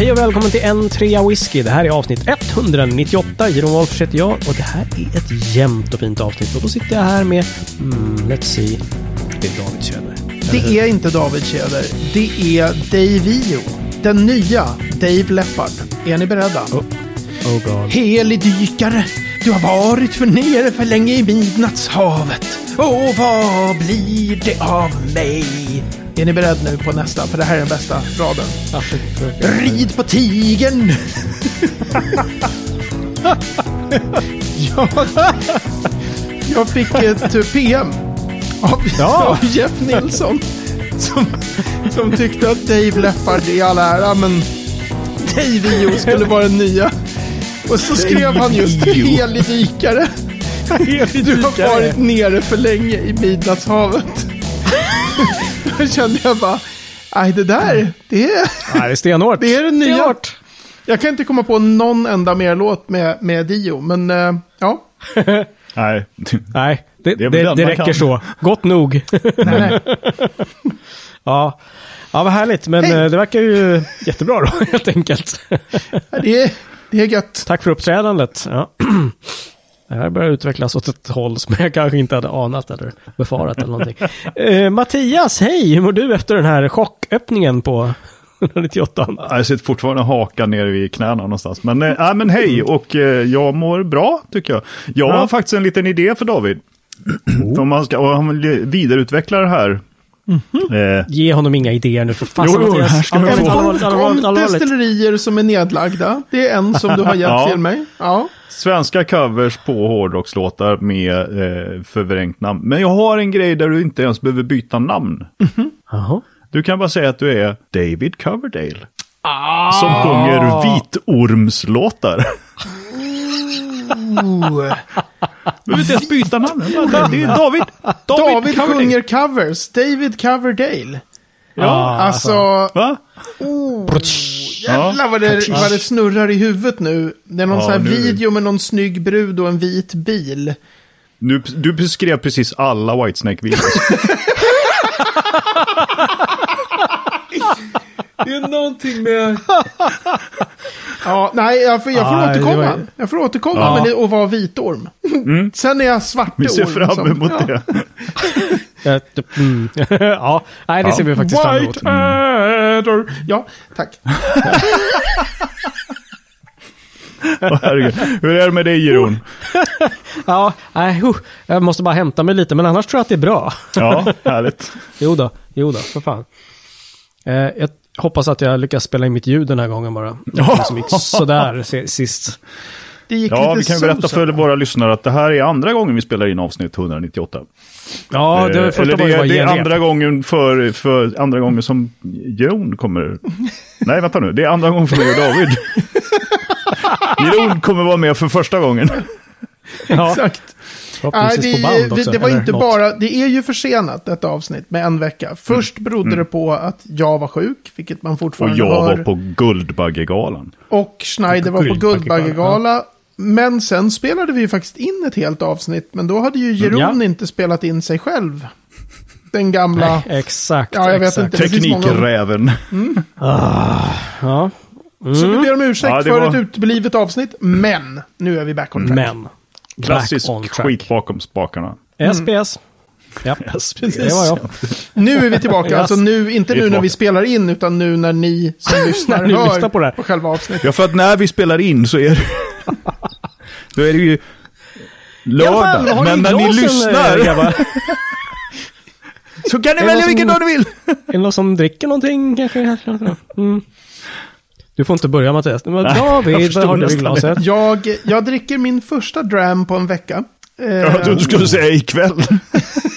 Hej och välkommen till en trea whisky. Det här är avsnitt 198. Jeroen Wolffers heter jag och det här är ett jämnt och fint avsnitt. Och då sitter jag här med, mm, let's see, det är David Tjäder. Det är inte David Tjäder. Det är Davio. Den nya Dave Leppard. Är ni beredda? Oh, oh god. Helig dykare, du har varit för nere för länge i midnattshavet. Och vad blir det av mig? Är ni beredda nu på nästa? För det här är den bästa raden. Rid på tigern! ja, jag fick ett PM av, Ja. av Jeff Nilsson. Som, som tyckte att Dave Leppard i all ära, men Davio skulle vara den nya. Och så skrev han just helig dykare. Du har varit nere för länge i midnattshavet. Då kände jag bara, nej det där, det är, Nej, det är stenhårt. det är det nya. Stenhårt. Jag kan inte komma på någon enda mer låt med, med Dio, men eh, ja. Nej, Nej, det, Det det, det, räcker kan. så. Gott nog. Nej, nej. ja. ja, vad härligt. Men Hej. eh, det verkar ju jättebra då, helt enkelt. Det, är, det är gött. Tack för uppträdandet. Ja. Det här börjar utvecklas åt ett håll som jag kanske inte hade anat eller befarat eller någonting. Eh, Mattias, hej! Hur mår du efter den här chocköppningen på 198? jag sitter fortfarande hakan nere vid knäna någonstans. Men, äh, äh, men hej, och eh, jag mår bra tycker jag. Jag Ja. har faktiskt en liten idé för David. För om man ska om man vidareutveckla det här. Eh, Ge honom inga idéer nu för fasen Jo, här ska du få. destillerier som är nedlagda. Det är en som du har gett Ja. till mig. Ja. svenska covers på hårdrockslåtar med eh, förvrängt namn. Men jag har en grej där du inte ens behöver byta namn. Jaha. Du kan bara säga att du är David Coverdale. Som sjunger vitormslåtar. Behöver inte ens byta namn. Det är David. David, David sjunger covers. David Coverdale. Ja, Alltså, Va? oh, jävlar vad det, vad det snurrar i huvudet nu. Det är någon Ja, sån här nu. video med någon snygg brud och en vit bil. Nu, du beskrev precis alla Whitesnake-videos. Det är någonting med... ja, nej, jag får, jag får Ja, det återkomma. var- Jag får återkomma Ja. med det och vara vitorm. Sen är jag svarte Vi ser fram som- emot ja. det. Typ, mm. ja, nej, det Ja. ser vi faktiskt fram emot. White Adder. Ja, tack. Herregud. Hur är det med dig, Jeroen? Ja, nej, jag måste bara hämta mig lite, men annars tror jag att det är bra. Ja, härligt. Jo då, jo då, för fan. Eh, jag hoppas att jag lyckas spela in mitt ljud den här gången bara. Det som gick sådär sist. Det gick Ja, lite vi kan ju berätta för våra lyssnare att det här är andra gången vi spelar in avsnitt 198. Ja, det var Eh, första Eller gången det, var det är andra gången för, för andra gången som Jeroen kommer. Nej, vänta nu. Det är andra gången för mig och David. Jeroen kommer vara med för första gången. Ja, Exakt. Förhoppningsvis vi, på band också. det var inte något. bara, det är ju försenat detta avsnitt med en vecka. Först Mm. berodde det på att jag var sjuk, vilket man Och fortfarande jag hör. var på Guldbaggegalan. Och Schneider var på Guldbaggegala, Guldbaggegala. Men sen spelade vi ju faktiskt in ett helt avsnitt, men då hade ju Jeroen Mm, Ja. inte spelat in sig själv. Den gamla... Nej, exakt. Ja, jag vet exakt. inte. Det finns många- Teknikräven. Ja, Så vi ber om ursäkt Ja, det för var- ett uteblivet avsnitt, men nu är vi back on track. men. Klassisk Back on track. skit bakom spakarna. SPS. Ja, Precis. det var jag. Nu är vi tillbaka, Yes. alltså nu, inte nu när vi spelar in, utan nu när ni som lyssnar ni hör lyssnar på det här. på själva avsnittet. Ja, för att när vi spelar in så är det, då är det ju lördag. Har men när ni lyssnar eh, så kan ni välja vilken dag ni vill. Är det någon som dricker någonting kanske? Mm. Du får inte börja Mattias. Men jag David, vad har du i glaset? Jag, jag dricker min första dram på en vecka. Jag trodde du skulle säga ikväll.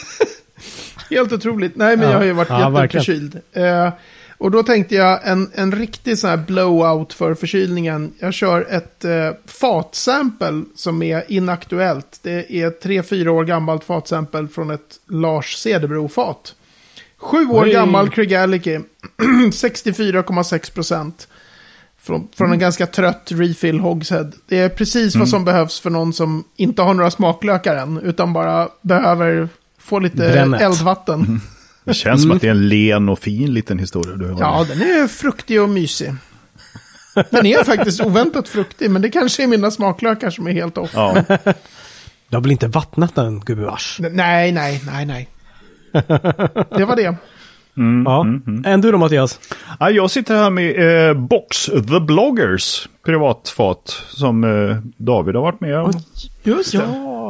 Helt otroligt. Nej, men Ja. jag har ju varit Ja, jätteförkyld. Eh, och då tänkte jag en, en riktig sån här blowout för förkylningen. Jag kör ett eh, fatsample som är inaktuellt. Det är tre, fyra år gammalt fatsample från ett Lars Cederbro-fat. Sju år Oj. gammal Cregality. 64,6 procent. Från, från en ganska trött refill hogshead. Det är precis vad som behövs för någon som inte har några smaklökar än. Utan bara behöver få lite Brännet. eldvatten. Det känns som att det är en len och fin liten historia du har. Ja, den är fruktig och mysig. Den är faktiskt oväntat fruktig, men det kanske är mina smaklökar som är helt off. Ja. Du har väl inte vattnat den gubevars? Nej, nej, nej, nej. Det var det. Ja. Än du då Mattias? Ja, jag sitter här med eh, Box The Bloggers privatfat som eh, David har varit med om. Just det.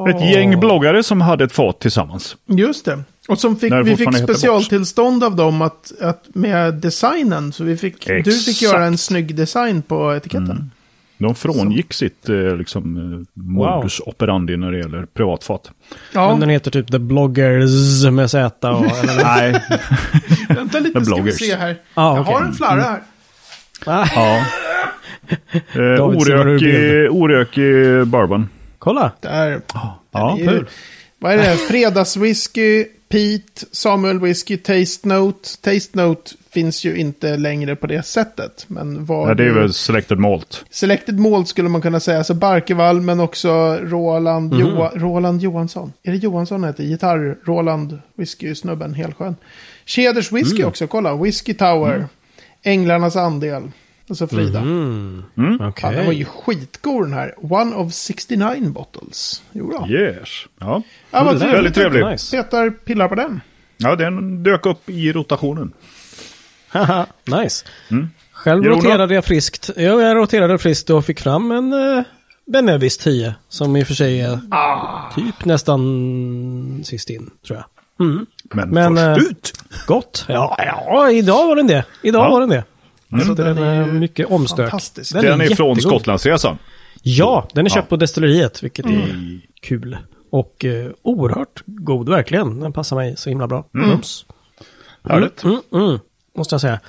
Ett gäng bloggare som hade ett fat tillsammans. Just det. Och som fick, vi fick specialtillstånd av dem att, att med designen. Så vi fick, du fick göra en snygg design på etiketten. De frångick sitt eh, liksom, eh, modus operandi när det gäller privatfat. Ja, Men den heter typ The Bloggers med Z och... Eller, Nej, vänta lite The ska vi bloggers. se här. Ah, jag okej. har en flarra här. ah, ja. Eh, orökig, orökig bourbon. kolla! Där. Ja, Det är ju- Vad är det? Fredagswhisky, Pete, Samuel Whisky, Taste Note. Taste Note finns ju inte längre på det sättet. Men var Ja, det är väl selected malt. Selected Malt skulle man kunna säga. Så Barkevall men också Roland, Joa, Roland Johansson. Är det Johansson han heter? Gitarr, Roland, whisky-snubben, helt skön. Keders whisky också, kolla. Whisky Tower. Änglarnas andel. Och så Frida. Mm. Mm. Okej. Fan, den var ju skitgod den här. One of 69 bottles. Jo då. Yes. Ja, Ja, vad Det där är trevligt. väldigt trevlig. Nice. Petar pillar på den. ja den dök upp i rotationen. Haha, nice. Mm. Själv Jona? roterade jag friskt. Ja, jag roterade friskt och fick fram en uh, Benevis 10. Som i och för sig är typ nästan sist in, tror jag. Mm. Men, Men, först eh, ut! Gott. Ja, ja, idag var den det. Idag Ja. var den det. Så den Den är är mycket omstök. fantastisk. Den är från jättegod. Skottlandsresan. Ja, den är köpt Ja. på destilleriet, vilket är Mm. kul. Och eh, oerhört god, verkligen. Den passar mig så himla bra. Mm. Mums. Härligt. Mm, mm, måste jag säga.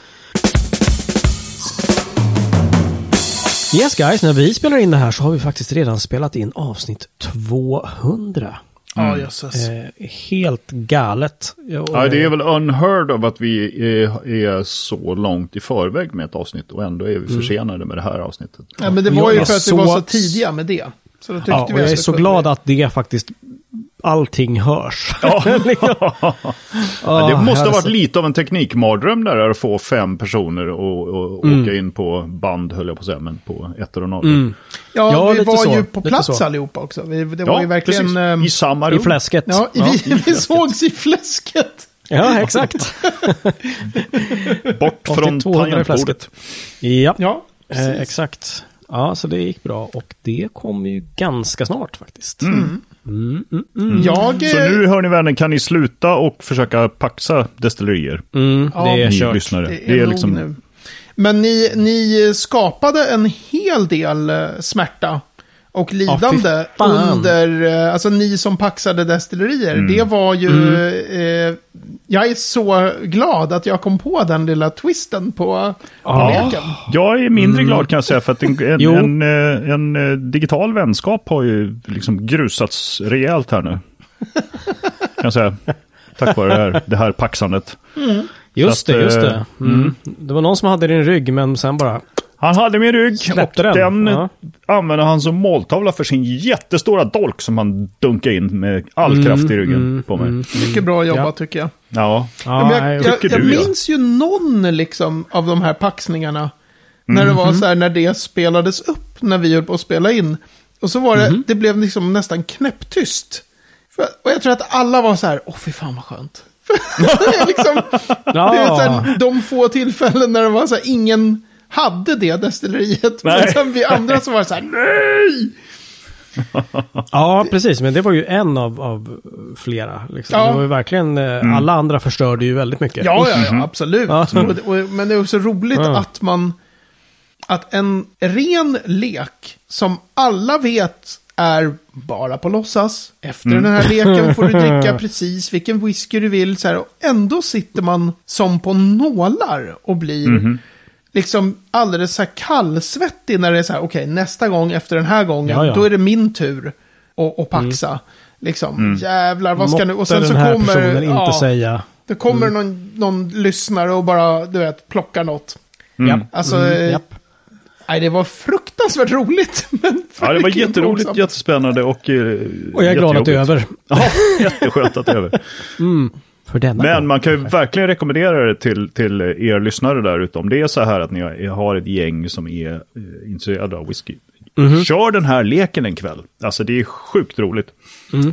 Yes guys, när vi spelar in det här så har vi faktiskt redan spelat in avsnitt 200. Ja, jösses. Eh, helt galet. Ja, Ja, det är väl unheard of att vi är, är så långt i förväg med ett avsnitt och ändå är vi försenade med det här avsnittet. Ja, men det var jag ju är för att vi var så- tidiga med det. Så då Ja, vi och jag är så glad att det faktiskt, allting hörs. Ja. Ah, det måste ha varit lite av en teknikmardröm där att få fem personer och, och åka in på band, höll jag på att säga, men på ettor och nollor. Mm. Ja, Ja, vi var så. ju på Lite plats så. allihopa också. Vi, det Ja, var ju verkligen... precis. ehm, I samma I rum. fläsket. Ja, vi, vi sågs i fläsket. Ja, exakt. Bort från 200 i tangentbordet. fläsket. Ja, Ja, eh, exakt. Ja, så det gick bra. Och det kommer ju ganska snart faktiskt. Mm. Mm, mm, mm. Jag... Så eh, nu hör ni vänner, kan ni sluta och försöka paxa destillerier? Mm, Ja, det är Ni kört. lyssnare. Det är, nog nu. Men ni, ni skapade en hel del eh, smärta och lidande fan. under, eh, alltså ni som paxade destillerier. Mm. Det var ju, eh, jag är så glad att jag kom på den lilla twisten på, på Ja. leken. Jag är mindre glad kan jag säga för att en, en, en, eh, en, eh, digital vänskap har ju liksom grusats rejält här nu. Kan jag säga. Tack vare det här, det här paxandet. Just Så att, det, just det. Mm. Det var någon som hade din rygg, men sen bara... Han hade min rygg Släppte och den, den, ja. använde han som måltavla för sin jättestora dolk som han dunkade in med all kraft i ryggen på mig. Mycket bra jobbat Ja. tycker jag. Ja, Ja, jag, jag, jag du, ja. minns ju någon liksom av de här paxningarna. När det var Mhm. så här, när det spelades upp, när vi höll på att spela in. Och så var det, det blev liksom nästan knäpptyst. För, och jag tror att alla var så här, åh fy fan vad skönt. det är liksom, det är så här, de få tillfällen när det var så här, ingen hade det destilleriet. Men Nej. sen vi andra så var så här, nej! Ja, precis. Men det var ju en av, av flera. Liksom. Ja. Det var ju verkligen... eh, Alla andra förstörde ju väldigt mycket. Ja, ja, ja, absolut. Ja. Och, och, men det är också roligt Ja. att man... Att en ren lek som alla vet är bara på låtsas. Efter den här leken får du dricka precis vilken whisky du vill. Så här, och ändå sitter man som på nålar och blir liksom alldeles så här kallsvettig när det är så här, okej, nästa gång efter den här gången, Ja, ja. då är det min tur att, att paxa. Liksom, jävlar, vad ska nu... Och sen så kommer... inte ja. säga. Det kommer någon, någon lyssnare och bara, du vet, plockar något. Ja. Alltså, Mm, nej, det var fruktansvärt roligt. Men ja det var jätteroligt, plågsamt. jättespännande och... eh, Och jag är glad att det är över. Ja, jätteskönt att det är över. För denna Men man kan ju verkligen rekommendera det till, till er lyssnare där ute. Om det är så här att ni har ett gäng som är eh, intresserade av whisky. Mhm. Kör den här leken en kväll. Alltså det är sjukt roligt.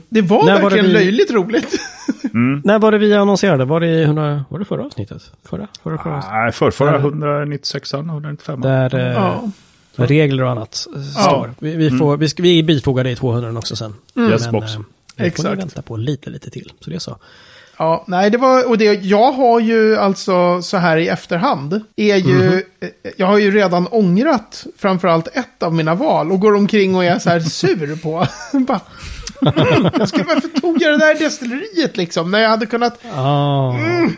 Det var När var det verkligen vi- löjligt roligt. När var det vi annonserade? Var det, i 100, var det förra avsnittet? Förra? Förra, förra avsnittet? Nej, förrförra Där- 196 195 Där eh, ja. regler och annat eh, står. Vi, vi, får, vi, ska, vi bifogar det i 200 också sen. Yes, Men box. eh, det får Exakt. ni vänta på lite, lite till. Så det är så. Ja, nej, det var, och det, jag har ju alltså så här i efterhand, är ju, eh, jag har ju redan ångrat framförallt ett av mina val och går omkring och är så här sur på. Bara, mm, jag skulle, varför tog jag det där destilleriet liksom, när jag hade kunnat, Ah.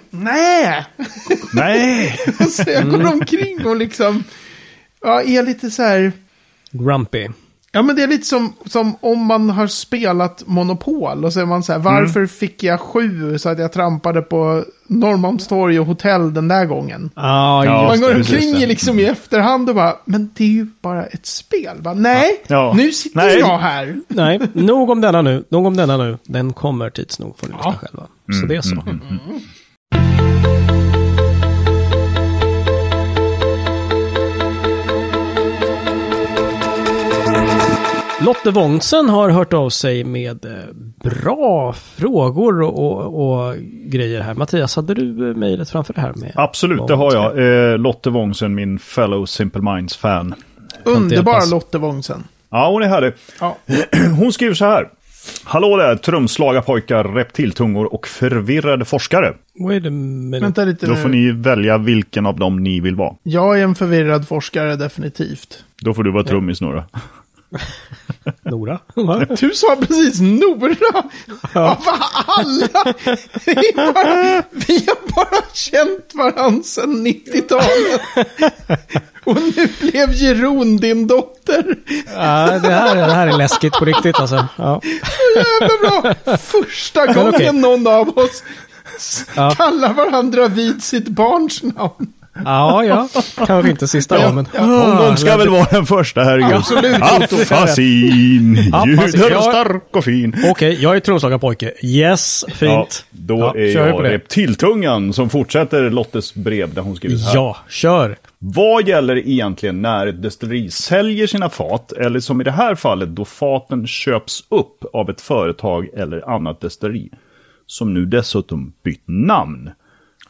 nej! Nej! Så jag går omkring och liksom, ja, är lite så här, Grumpy. Ja, men det är lite som, som om man har spelat Monopol och så är man så här, varför fick jag sju så att jag trampade på Norrmalmstorg och hotell den där gången? Ah, Ja, man går omkring det. liksom i efterhand och bara, men det är ju bara ett spel. Bara, nej, Ja. nu sitter Nej. jag här. Nej, nog om denna nu. Nog om denna nu. Den kommer tids nog, får ni Ja. själva. Så det är så. Lotte Wångsen har hört av sig med eh, bra frågor och, och, och grejer här. Mattias, hade du eh, mejlet framför det här? Med Absolut, det har jag. Eh, Lotte Wångsen, min fellow Simple Minds-fan. Underbara. Lotte Wångsen. Ja, hon är härlig. Ja. Hon skriver så här. Hallå där, trumslagarpojkar, reptiltungor och förvirrade forskare. Wait a minute. Vänta lite Då får nu. ni välja vilken av dem ni vill vara. Jag är en förvirrad forskare definitivt. Då får du vara trummis Nora. Nora? Du sa precis Nora! Av alla! Vi, bara, vi har bara känt varandra sedan 90-talet. Och nu blev Jeroen din dotter. Ja, det, här, det här är läskigt på riktigt alltså. Ja. Jävla bra! Första gången okej. någon av oss Ja. kallar varandra vid sitt barns namn. Ja, ja. Kanske inte sista Ja, gången. Någon gång ska väl vara den första, herregud. Absolut. Affasin, ljuder ja. stark och fin. Okej, jag är trumslagarpojke. Yes, Ja, fint. då Ja, är jag på det. reptiltungan som fortsätter Lottes brev där hon skriver så här. Ja, kör. Vad gäller egentligen när ett destilleri säljer sina fat, eller som i det här fallet då faten köps upp av ett företag eller annat destilleri, som nu dessutom bytt namn?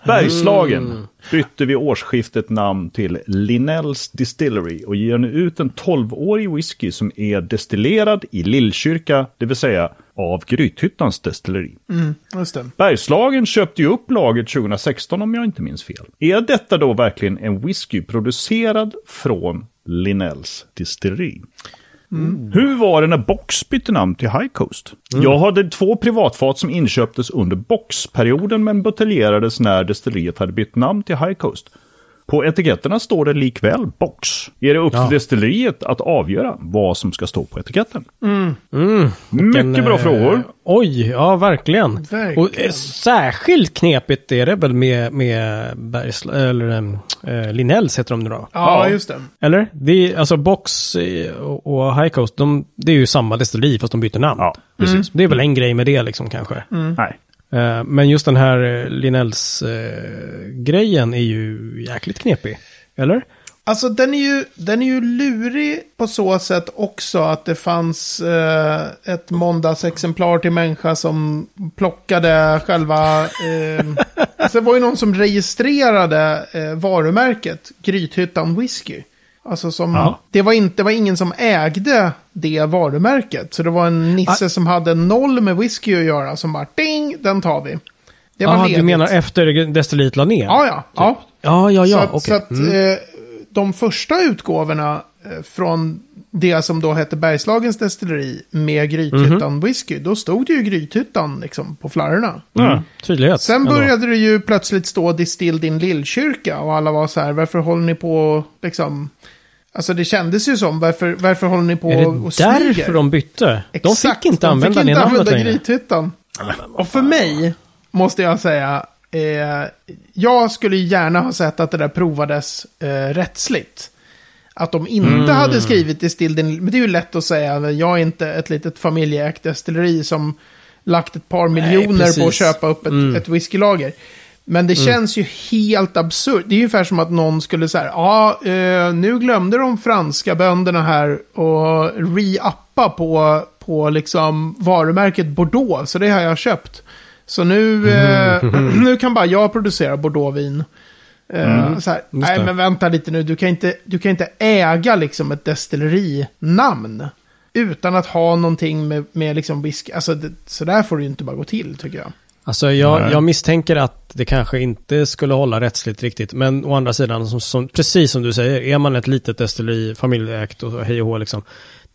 Bergslagen bytte vid årsskiftet namn till Linnells Distillery och ger nu ut en 12-årig whisky som är destillerad i Lillkyrka, det vill säga av Grythyttans destilleri. Det. Bergslagen köpte ju upp laget 2016 om jag inte minns fel. Är detta då verkligen en whisky producerad från Linnells distilleri? Hur var det när Box bytte namn till High Coast? Jag hade två privatfat som inköptes under Box-perioden men buteljerades när destilleriet hade bytt namn till High Coast. På etiketterna står det likväl Box. Är det upp Ja. till destilleriet att avgöra vad som ska stå på etiketten? Mm. Mycket Den, bra eh, frågor. Oj, ja verkligen. Verkligen. Och eh, särskilt knepigt är det väl med, med Bergs, eller äh, Linnells heter de nu då. Ja, Ja. just det. Eller? Det är, alltså Box eh, och, och High Coast, de, det är ju samma destilleri fast de byter namn. Ja, precis. Det är väl en grej med det liksom kanske. Nej. Eh, Men just den här eh, Linnells-grejen är ju jäkligt knepig. Eller? Alltså den är, ju, den är ju lurig på så sätt också att det fanns eh, ett måndagsexemplar till människa som plockade själva... Eh, alltså det var ju någon som registrerade eh, varumärket Grythyttan Whisky. Alltså som, Ja. det, var inte, det var ingen som ägde det varumärket. Så det var en nisse Ah. som hade noll med whisky att göra som bara ding, den tar vi. Det var du ledigt. menar efter destilleriet la ner? Ja, ja. ja. ja, ja. ja så att, okej. så att Mm. eh, de första utgåvorna eh, från det som då hette Bergslagens destilleri med Grythyttan Mhm. whisky, då stod det ju Grythyttan liksom på flarrorna. Ja, tydlighet. Sen ändå. började det ju plötsligt stå Distilled in Lillkyrka och alla var så här, varför håller ni på liksom... Alltså det kändes ju som, varför, varför håller ni på Är och det smyger? därför de bytte? De Exakt, fick inte de använda fick det inte använda. Grythyttan. Och för mig, måste jag säga, eh, jag skulle gärna ha sett att det där provades eh, rättsligt. Att de inte Mm. hade skrivit Distilled in, men det är ju lätt att säga, jag är inte ett litet familjeägt destilleri som lagt ett par miljoner på att köpa upp ett, Mm. ett whiskylager. Men det känns ju helt absurt. Det är ungefär som att någon skulle säga, ja, eh, nu glömde de franska bönderna här och re-uppa på, på liksom varumärket Bordeaux, så det har jag köpt. Så nu, eh, nu kan bara jag producera Bordeauxvin. Eh, så här, nej men vänta lite nu, du kan inte, du kan inte äga liksom ett destillerinamn. Utan att ha någonting med, med liksom whisky. Alltså det, så där får det ju inte bara gå till tycker jag. Alltså jag, jag misstänker att det kanske inte skulle hålla rättsligt riktigt. Men å andra sidan, som, som, precis som du säger, är man ett litet destilleri, familjeägt och hej och hå liksom.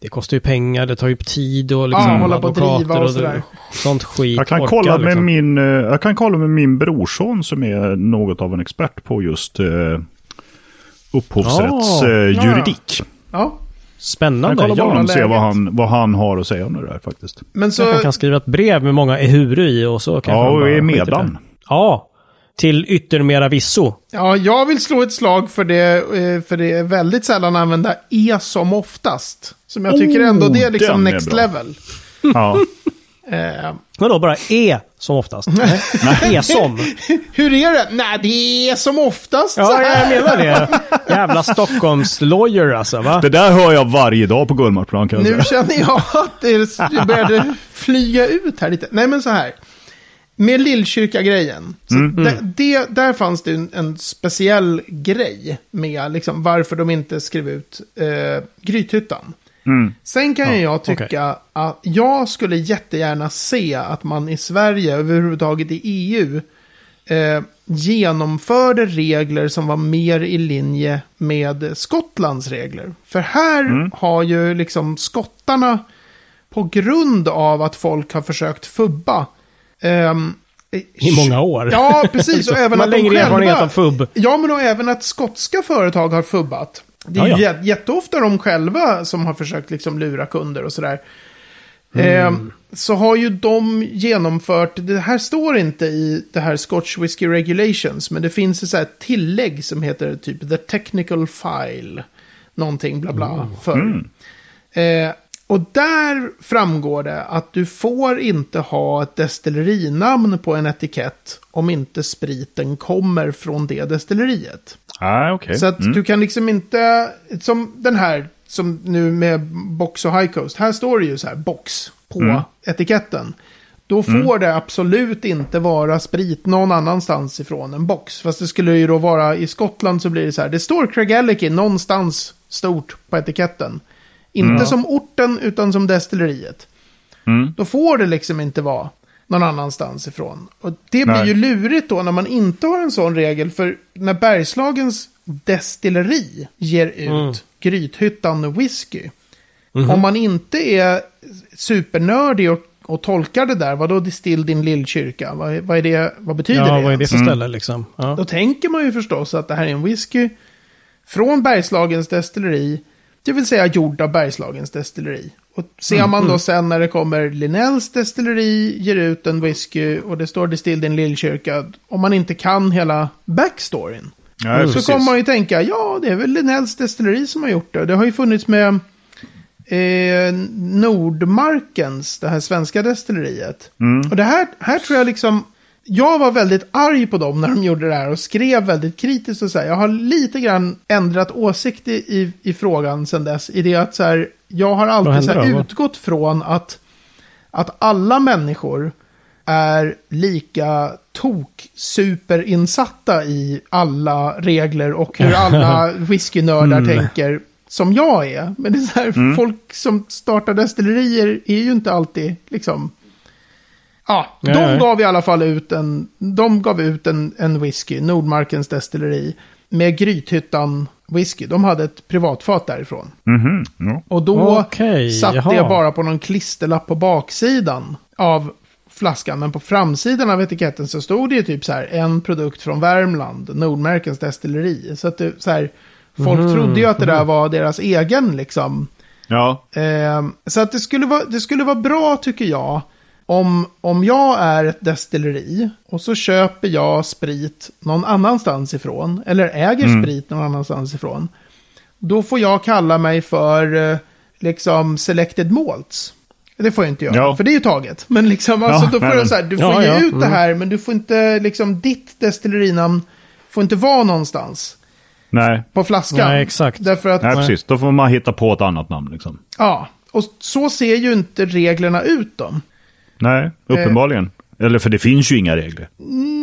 Det kostar ju pengar, det tar ju tid och liksom Ja, hålla på och driva och sådär. Sånt skit. Jag kan, orkar, kolla med liksom. min, eh, jag kan kolla med min brorson som är något av en expert på just eh, upphovsrättsjuridik. Ja. Eh, Ja. Jag Spännande. kan kolla med Ja. honom och se vad han, vad han har att säga om det där faktiskt. men så... Han kan skriva ett brev med många ehuru i och så kanske Ja, och bara är medan. Ja. Till yttermera visso. Ja, jag vill slå ett slag för det, eh, för det är väldigt sällan använda e som oftast. Som jag tycker Oh, ändå det är liksom den är next bra. level. Ja. Eh, Vadå, bara E som oftast? Nej. E som. hur är det? Nej, det är som oftast så Ja, här. jag menar det. Jävla Stockholms lawyer alltså, va? Det där hör jag varje dag på Gullmarsplan kan jag Nu säga. känner jag att det började flyga ut här lite. Nej, men så här. Med Lillkyrka-grejen. Det, det, där fanns det en, en speciell grej med liksom, varför de inte skrev ut eh, Grythyttan. Mm. Sen kan ju jag tycka att jag skulle jättegärna se att man i Sverige, överhuvudtaget i EU, eh, genomförde regler som var mer i linje med Skottlands regler. För här har ju liksom skottarna, på grund av att folk har försökt fubba, ehm, I många år. Ja, precis. Och även att de själva... erfarenhet av fubb. Ja, men och även att skotska företag har fubbat. Det är ju jät- jätteofta de själva som har försökt liksom lura kunder och sådär. Mm. Eh, så har ju de genomfört, det här står inte i det här Scotch Whisky Regulations, men det finns ett så tillägg som heter typ The Technical File. Någonting bla bla för. Eh, och där framgår det att du får inte ha ett destillerinamn på en etikett om inte spriten kommer från det destilleriet. Nej, okej. Så att Mm. du kan liksom inte, som den här, som nu med Box och High Coast, här står det ju så här Box på Mm. etiketten. Då får det absolut inte vara sprit någon annanstans ifrån en box. Fast det skulle ju då vara i Skottland så blir det så här. Det står Craigellachie någonstans stort på etiketten. Inte som orten utan som destilleriet. Mm. Då får det liksom inte vara någon annanstans ifrån. Och det blir Nej. ju lurigt då när man inte har en sån regel. För när Bergslagens destilleri ger ut Mm. Grythyttan whisky. Mhm. Om man inte är supernördig och, och tolkar det där, vad då distilled in Lillkyrka? Vad, vad, är det, vad betyder Ja, det? vad är det för ställe liksom? Ja. Då tänker man ju förstås att det här är en whisky från Bergslagens destilleri, det vill säga gjord av Bergslagens destilleri. Och ser man då sen när det kommer Linnells destilleri, ger ut en whisky och det står distilled in Lillkyrka, om man inte kan hela backstoryn. Nej, Så precis. kommer man ju tänka, ja det är väl Linnells destilleri som har gjort det. Det har ju funnits med eh, Nordmarkens, det här svenska destilleriet. Mm. Och det här, här tror jag liksom, jag var väldigt arg på dem när de gjorde det här och skrev väldigt kritiskt och så här. Jag har lite grann ändrat åsikt i, i, i frågan sedan dess. I det att så här, jag har alltid så här, då? Utgått från att, att alla människor är lika tok superinsatta i alla regler och hur alla whiskynördar Mm. tänker som jag är. Men det är så här, folk som startar destillerier är ju inte alltid liksom... Ja, de nej. gav i alla fall ut en, de gav ut en, en whisky, Nordmarkens destilleri, med Grythyttan whisky. De hade ett privatfat därifrån. Mhm, ja. Och då Okej, satte jaha. jag bara på någon klisterlapp på baksidan av flaskan. Men på framsidan av etiketten så stod det ju typ så här en produkt från Värmland, Nordmarkens destilleri. Så att det så här, folk Mhm, trodde ju att det där var deras egen liksom. ja. Ehm, så att det skulle, vara, det skulle vara bra tycker jag. Om, om jag är ett destilleri och så köper jag sprit någon annanstans ifrån. Eller äger sprit någon annanstans ifrån. Då får jag kalla mig för eh, liksom selected malts. Det får jag inte göra, Ja. för det är ju taget. Men liksom, alltså, Ja, då får nej, jag men- så här, du Ja, får ge ja, ut det mm. här, men du får inte, liksom, ditt destillerinamn får inte vara någonstans Nej, på flaskan. Nej, exakt. Därför att, nej precis. Då får man hitta på ett annat namn liksom. ja, och så ser ju inte reglerna ut då. Nej, uppenbarligen. Eller för det finns ju inga regler.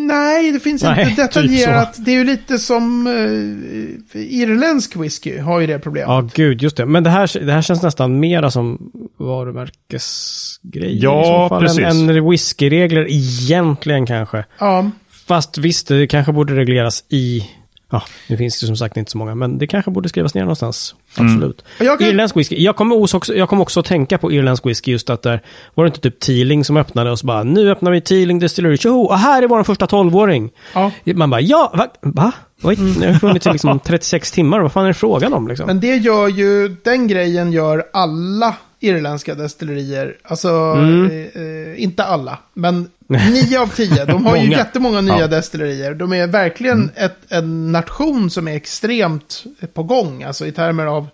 Nej, det finns Nej, inte typ detaljerat. det är ju lite som uh, irländsk whisky har ju det problemet. Ja, gud, just det. Men det här, det här känns nästan mera som varumärkesgrejer Ja, i så fall. precis. Än, än whiskyregler egentligen kanske. Ja, Fast visst, det kanske borde regleras i... Ja, nu finns det som sagt inte så många, men det kanske borde skrivas ner någonstans. Absolut. Och jag kan- Irländsk whisky. Jag kommer också, jag kommer också att tänka på irländsk whisky just att där var det inte typ Teeling som öppnade och så bara nu öppnar vi Teeling Distillery. Tjoho! Och här är vår första 12-åring. ja. Man bara ja, va? va? Oj, nu har funnits i liksom 36 timmar. Vad fan är det frågan om liksom? Men det gör ju, den grejen gör alla irländska destillerier. Alltså, Mm. eh, eh, inte alla, men nio av tio. De har ju Många. jättemånga nya Ja. destillerier. De är verkligen Mm. ett, en nation som är extremt på gång. Alltså i termer av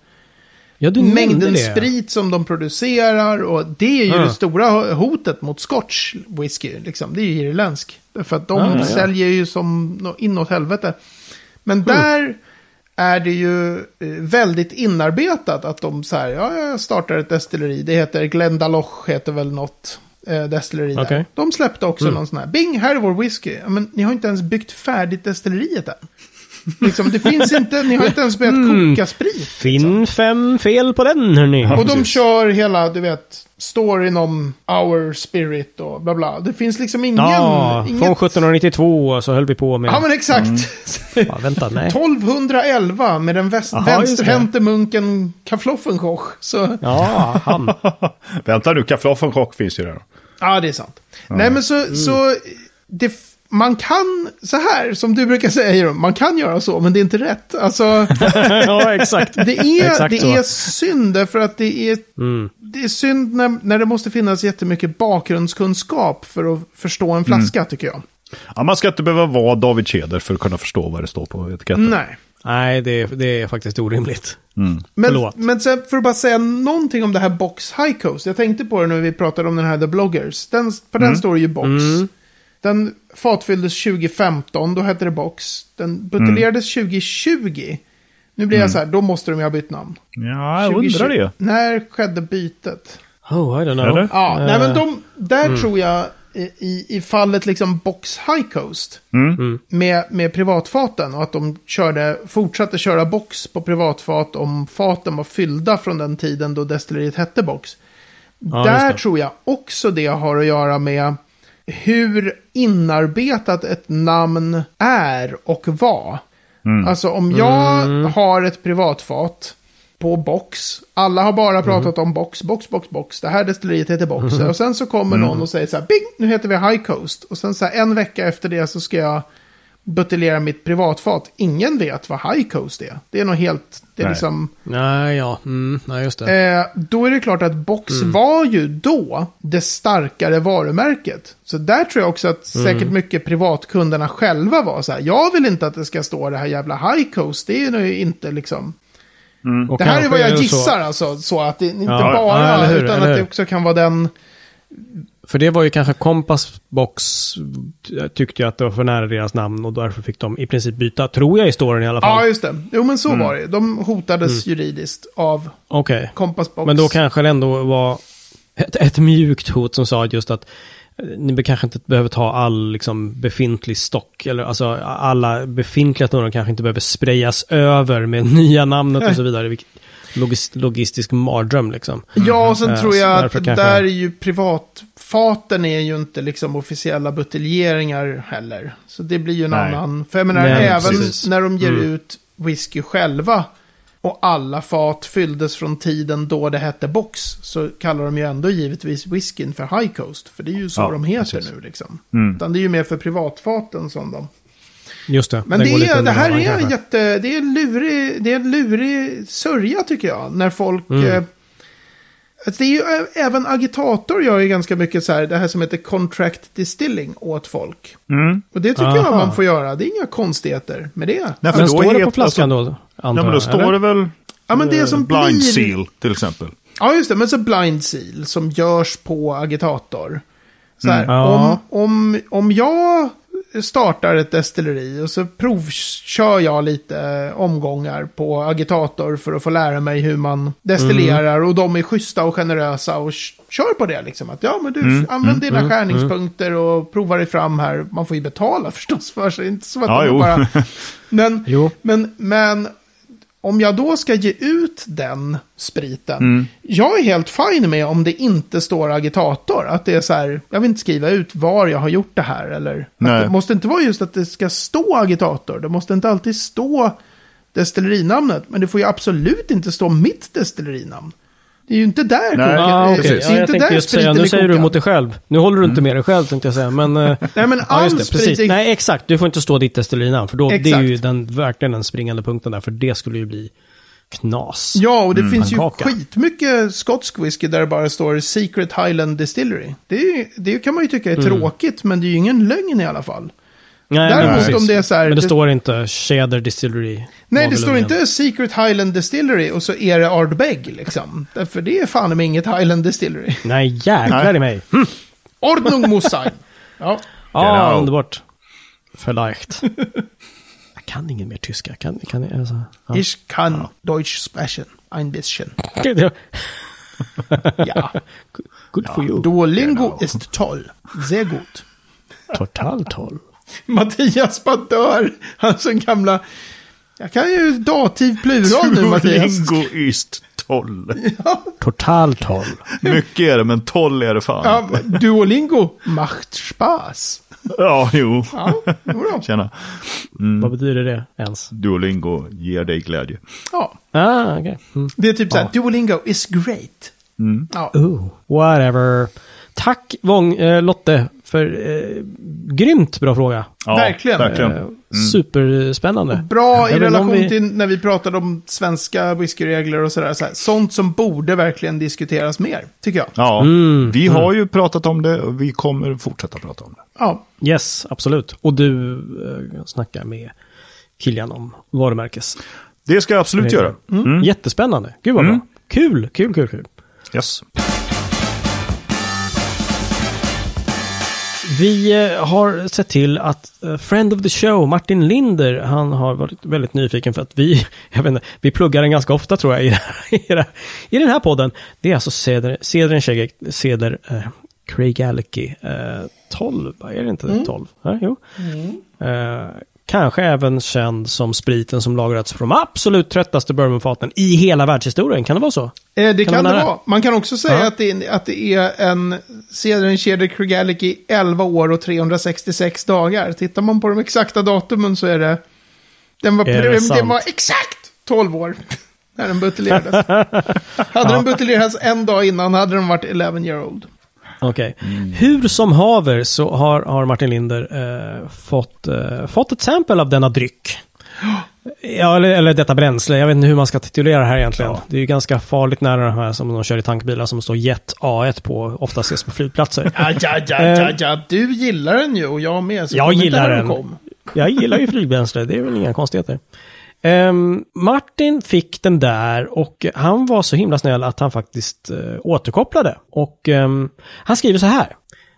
ja, mängden sprit som de producerar. Och det är ju Ja. det stora hotet mot scotch whisky. Liksom. Det är ju irländsk. För att de säljer ju som nå- inåt helvete. Men där är det ju eh, väldigt inarbetat att de så här, ja, jag startar ett destilleri. Det heter Glendalough, heter väl något eh, destilleri där. De släppte också någon sån här, bing, här är vår whisky. Men ni har inte ens byggt färdigt destilleriet än. liksom, det finns inte, ni har inte ens börjat koka sprit. Finn fem fel på den hörni. Och de kör hela, du vet, storyn om our spirit och bla bla. Det finns liksom ingen... Ja, inget... från 1792 så höll vi på med... Ja, men exakt. Ja, vänta, nej. 1211 med den väst- det. vänsterhänte munken Kafloffenkoch. Så, Ja, han. Vänta nu, Kaffloffenchock finns ju där. ja, det är sant. Nej, men så, Mm. så det, man kan, så här som du brukar säga, man kan göra så, men det är inte rätt. Alltså, ja, exakt. det är, Exakt det så. är synd därför att det är, Mm. det är synd när, när det måste finnas jättemycket bakgrundskunskap för att förstå en Mm. flaska, tycker jag. Ja, man ska inte behöva vara David Tjäder för att kunna förstå vad det står på etiketten. Nej. Nej, det, är- det är faktiskt orimligt. Men, Förlåt. men sen för att bara säga någonting om det här Box High Coast. Jag tänkte på det när vi pratade om den här The Bloggers. Den, på den står det ju Box. Den fatfylldes 2015, då hette det Box. Den buteljerades 2020. Nu blir jag så här, då måste de ju ha bytt namn. Ja, jag 2020. undrar det. När skedde bytet? Oh, I don't know. Eller? Ja, Eh, nej men de, där tror jag i, i fallet liksom Box High Coast. Mm. Med, med privatfaten och att de körde, fortsatte köra box på privatfat om faten var fyllda från den tiden då destilleriet hette box. Ja, Där tror jag också det har att göra med hur inarbetat ett namn är och var. Mm. Alltså om jag Mm. har ett privatfat på box. Alla har bara pratat om box, box, box, box. Det här destilleriet heter box. Och sen så kommer någon och säger så här, bing, nu heter vi High Coast. Och sen så här, en vecka efter det så ska jag buteljera mitt privatfat. Ingen vet vad High Coast är. Det är nog helt, det är Nej. liksom... Nej, ja. Mm, nej, just det. Eh, då är det klart att Box var ju då det starkare varumärket. Så där tror jag också att säkert mycket privatkunderna själva var så här. Jag vill inte att det ska stå det här jävla High Coast. Det är ju inte liksom... Och Det här är vad jag det så- gissar alltså. Så att det inte Ja, bara, ja, hur, utan att det också kan vara den... För det var ju kanske Compass Box tyckte jag att det var för nära deras namn och därför fick de i princip byta, tror jag i storyn i alla Ja, fall. just det. Jo, men så var det. De hotades juridiskt av Okej. Compass Box. Men då kanske det ändå var ett, ett mjukt hot som sa just att eh, ni kanske inte behöver ta all liksom, befintlig stock, eller alltså alla befintliga tunnor kanske inte behöver sprayas över med nya namnet och så vidare. Logistisk mardröm liksom. Ja, och sen Eh, tror så jag att det där är ju privatfaten är ju inte liksom officiella buteljeringar heller. Så det blir ju en Nej. annan. För jag menar, Nej, även precis. när de ger Mm. ut whisky själva och alla fat fylldes från tiden då det hette box så kallar de ju ändå givetvis whiskyn för High Coast. För det är ju så Ja, de heter precis. nu liksom. Mm. Utan det är ju mer för privatfaten som de. Just det. Men det, är, det här är jätte, det är lurig, det är en lurig sörja tycker jag. När folk, Mm. eh, alltså det är ju även agitator gör ju ganska mycket så här, det här som heter contract distilling åt folk. Mm. Och det tycker Aha. jag man får göra, det är inga konstigheter med det. Nej, för Men då står det på flaskan då? Ja, Antar men då jag, står eller? det väl... Ja, men det som Blind blir... Seal till exempel. Ja, just det. Men så Blind Seal som görs på agitator. Så här, Mm. Ja. om, om, om jag startar ett destilleri och så provkör jag lite omgångar på agitator för att få lära mig hur man destillerar Mm. och de är schyssta och generösa och kör på det liksom. Att ja, men du Mm. använd dina skärningspunkter och prova dig fram här. Man får ju betala förstås för sig, inte som att Ja, bara... Men, men, men om jag då ska ge ut den spriten. Mm. Jag är helt fin med om det inte står agitator. Att det är så här, jag vill inte skriva ut var jag har gjort det här. Eller det måste inte vara just att det ska stå agitator. Det måste inte alltid stå destillerinamnet. Men det får ju absolut inte stå mitt destillerinamn. Det är ju inte där Nej. koken- Ja, det är inte Ja, tänkte där just säga, nu säger du kokad. mot dig själv. Nu håller du inte med dig själv tänkte jag säga. Men, eh, Nej, men ja, all just det, sprit precis. är- Nej, exakt. Du får inte stå ditt destillinamn. För då, det är ju den, verkligen den springande punkten där. För det skulle ju bli knas. Ja, och det finns ju skitmycket skotsk whisky där det bara står Secret Highland Distillery. Det, är, ju- det kan man ju tycka är tråkigt, men det är ju ingen lögn i alla fall. Nej, Däremot precis. om det är så här- Men det, det- står inte Cheddar Distillery. Nej, det står inte Secret Highland Distillery och så är det Ardbeg liksom. Därför det är fan med inget Highland Distillery. Nej, jäklar Nej. i mig. Hm. Ordnung muss sein. Ja, Ja, Genau. underbart. Vielleicht. jag kan ingen mer tyska. Kan, kan jag, alltså, ja. ich kann Deutsch sprechen. Ein bisschen. Ja. Good for you. Duolingo ist toll. Sehr gut. Total toll. Mattias bara dör. Han är så gamla... Jag kan ju dativ plural nu, Mattias. Duolingo ist toll. Total toll. Mycket är det, men toll är det fan. Ja, Duolingo macht Spaß. Ja, jo. Ja, jodå. Tjena. Vad betyder det ens? Duolingo ger dig glädje. Ja, Ah, okej. Mm. det är typ så här, Duolingo is great. Ja. Ooh, whatever. Tack Vång, eh, Lotte för eh, grymt bra fråga. Ja, Verkligen. verkligen. Eh, Superspännande. Bra i relation vi- till när vi pratade om svenska whiskyregler och sådär. Så sånt som borde verkligen diskuteras mer, tycker jag. Ja, Mm, vi har ju pratat om det och vi kommer fortsätta prata om det. Ja, Yes, absolut. Och du eh, snackar med Kilian om varumärkes. Det ska jag absolut göra. Mm. Jättespännande. Gud vad bra. Kul, kul, kul, kul. Yes. Vi eh, har sett till att eh, Friend of the Show, Martin Linder, han har varit väldigt nyfiken för att vi, jag vet inte, vi pluggar den ganska ofta tror jag i, i, den här podden. Det är alltså Ceder, Ceder, Ceder eh, Craig Alicky, eh, 12, är det inte 12? Ja, jo. Eh, kanske även känd som spriten som lagrats från de absolut tröttaste bourbonfaten i hela världshistorien, kan det vara så? eh, det Kan kan, det vara. Man kan också säga Ja. att, det är, att det är en Cedern Krugalik i 11 år och 366 dagar. Tittar man på de exakta datumen så är det... Den var, det den var exakt 12 år när den buteljerades. hade den buteljerats en dag innan hade den varit 11 year old. Okej. Hur som haver så har, har Martin Linder eh, fått, eh, fått ett sample av denna dryck. Ja, eller, eller detta bränsle. Jag vet inte hur man ska titulera det här egentligen. Det är ju ganska farligt nära de här som de kör i tankbilar som står Jet A1 på, ofta ses på flygplatser. Ja, ja, ja, ja, ja. Du gillar den ju och jag med. Jag gillar den. Jag gillar ju flygbränsle, det är väl inga konstigheter. Ehm, Martin fick den där och han var så himla snäll att han faktiskt eh, återkopplade. Och ehm, han skriver så här.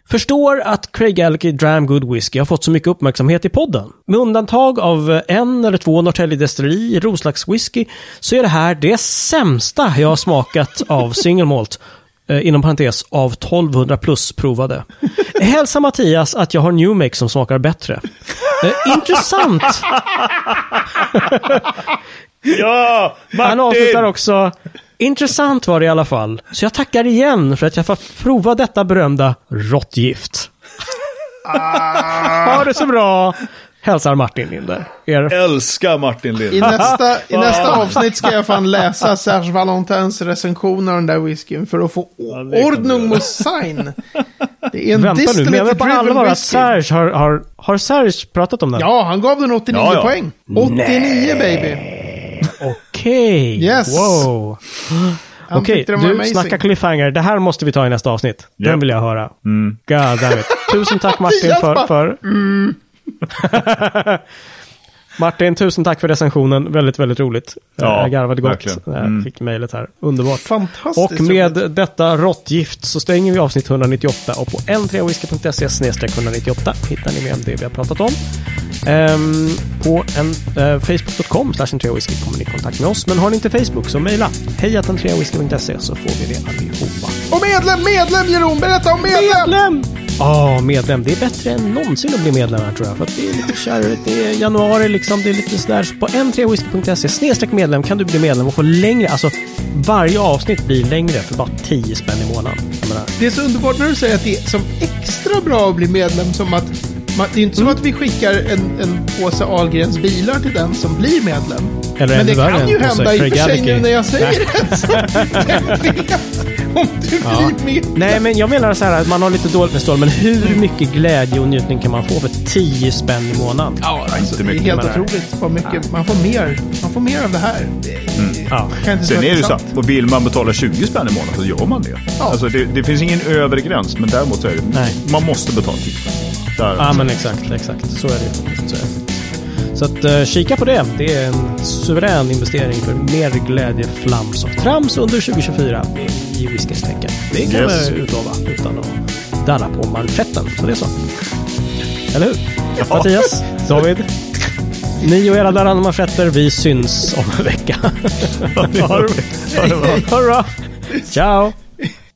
Förstår att Craig Alicky Dram Good Whiskey har fått så mycket uppmärksamhet i podden. Med undantag av eh, en eller två Norrtälje Destilleri Roslags Whisky så är det här det sämsta jag har smakat av single malt. Eh, inom parentes, av 1200 plus provade. Hälsa Mattias att jag har New Make som smakar bättre. Eh, intressant! Ja, Han avslutar också. Intressant var det i alla fall. Så jag tackar igen för att jag fått prova detta berömda råttgift. ha det så bra! Hälsar Martin Linder. Er Älskar Martin I Lind. nästa, I nästa avsnitt ska jag fan läsa Serge Valentins recension av den där whiskyn för att få du ordnung mot sign. Det är en Vänta nu, menar du på allvar att. Serge har, har, har Serge pratat om den? Ja, han gav den 89 Ja, ja. poäng. 89 baby. Okej. Yes. Wow. Okej, var du snackar cliffhanger. Det här måste vi ta i nästa avsnitt. Den vill jag höra. Mm. God damn it. Tusen tack Martin för... för... Martin, tusen tack för recensionen. Väldigt, väldigt roligt. Ja, jag garvade gott verkligen. när jag Mm. fick mejlet här. Underbart. Fantastiskt Och med roligt. detta råttgift så stänger vi avsnitt 198 och på n3whisky.se 198 hittar ni mer om det vi har pratat om. Ehm, på en, eh, facebook.com slash whisky kommer ni i kontakt med oss. Men har ni inte Facebook så mejla hejatentreawhisky.se så får vi det allihopa. Och medlem, medlem Jeroen! Berätta om medlem! Medlem! Ja, medlem. Det är bättre än någonsin att bli medlem här tror jag. För att det är lite kärrigt. Det är januari liksom. Det är lite sådär. Så på n3whisky.se snedstreck medlem kan du bli medlem och få längre. Alltså varje avsnitt blir längre för bara 10 spänn i månaden. Det är så underbart när du säger att det är som extra bra att bli medlem som att det är inte som Mm. att vi skickar en, en påse Ahlgrens bilar till den som blir medlem. Eller Men det kan ju hända i och för sig nu när jag säger Nej. det. Så vem vet om du Ja. blir med. Nej, men jag menar så här att man har lite dåligt med stål. Men hur mycket glädje och njutning kan man få för 10 spänn i månaden? Ja, alltså, inte det är mycket helt otroligt vad mycket. Man får mer. Man får mer av det här. Det, Ja. kan inte Sen är det ju sant. så, och vill man betala 20 spänn i månaden så gör man det. Ja. Alltså det, det finns ingen övre gräns, men däremot så är det, Nej. man måste betala 10 spänn. Där, Ja, men exakt, exakt. Så är det ju. Så, att eh, kika på det. Det är en suverän investering för mer glädje, flams och trams under 2024 i whiskyns tecken. Det kan Yes. utlova utan att darra på manschetten. Så det är så. Eller hur? Ja. Mattias, David. Ni och era darrande manschetter, vi syns om en vecka. Ha det bra. Ciao!